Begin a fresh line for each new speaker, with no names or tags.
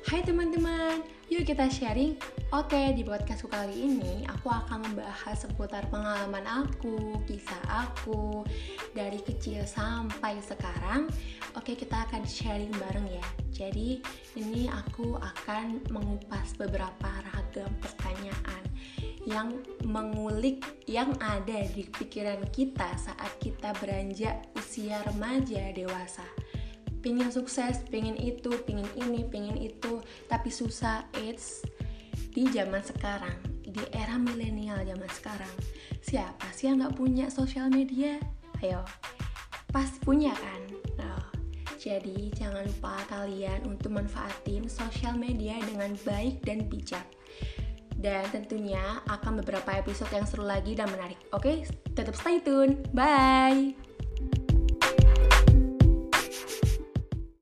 Hai teman-teman, yuk kita sharing. Oke, di podcastku kali ini aku akan membahas seputar pengalaman aku, kisah aku dari kecil sampai sekarang. Oke, kita akan sharing bareng ya. Jadi, ini aku akan mengupas beberapa ragam pertanyaan yang mengulik yang ada di pikiran kita saat kita beranjak usia remaja dewasa pingin sukses, pingin itu, pingin ini, pingin itu, tapi susah. It's di zaman sekarang, di era milenial zaman sekarang. Siapa sih yang nggak punya sosial media? Ayo, pasti punya kan? Nah, jadi jangan lupa kalian untuk manfaatin sosial media dengan baik dan bijak. Dan tentunya akan beberapa episode yang seru lagi dan menarik. Oke, tetap stay tune. Bye.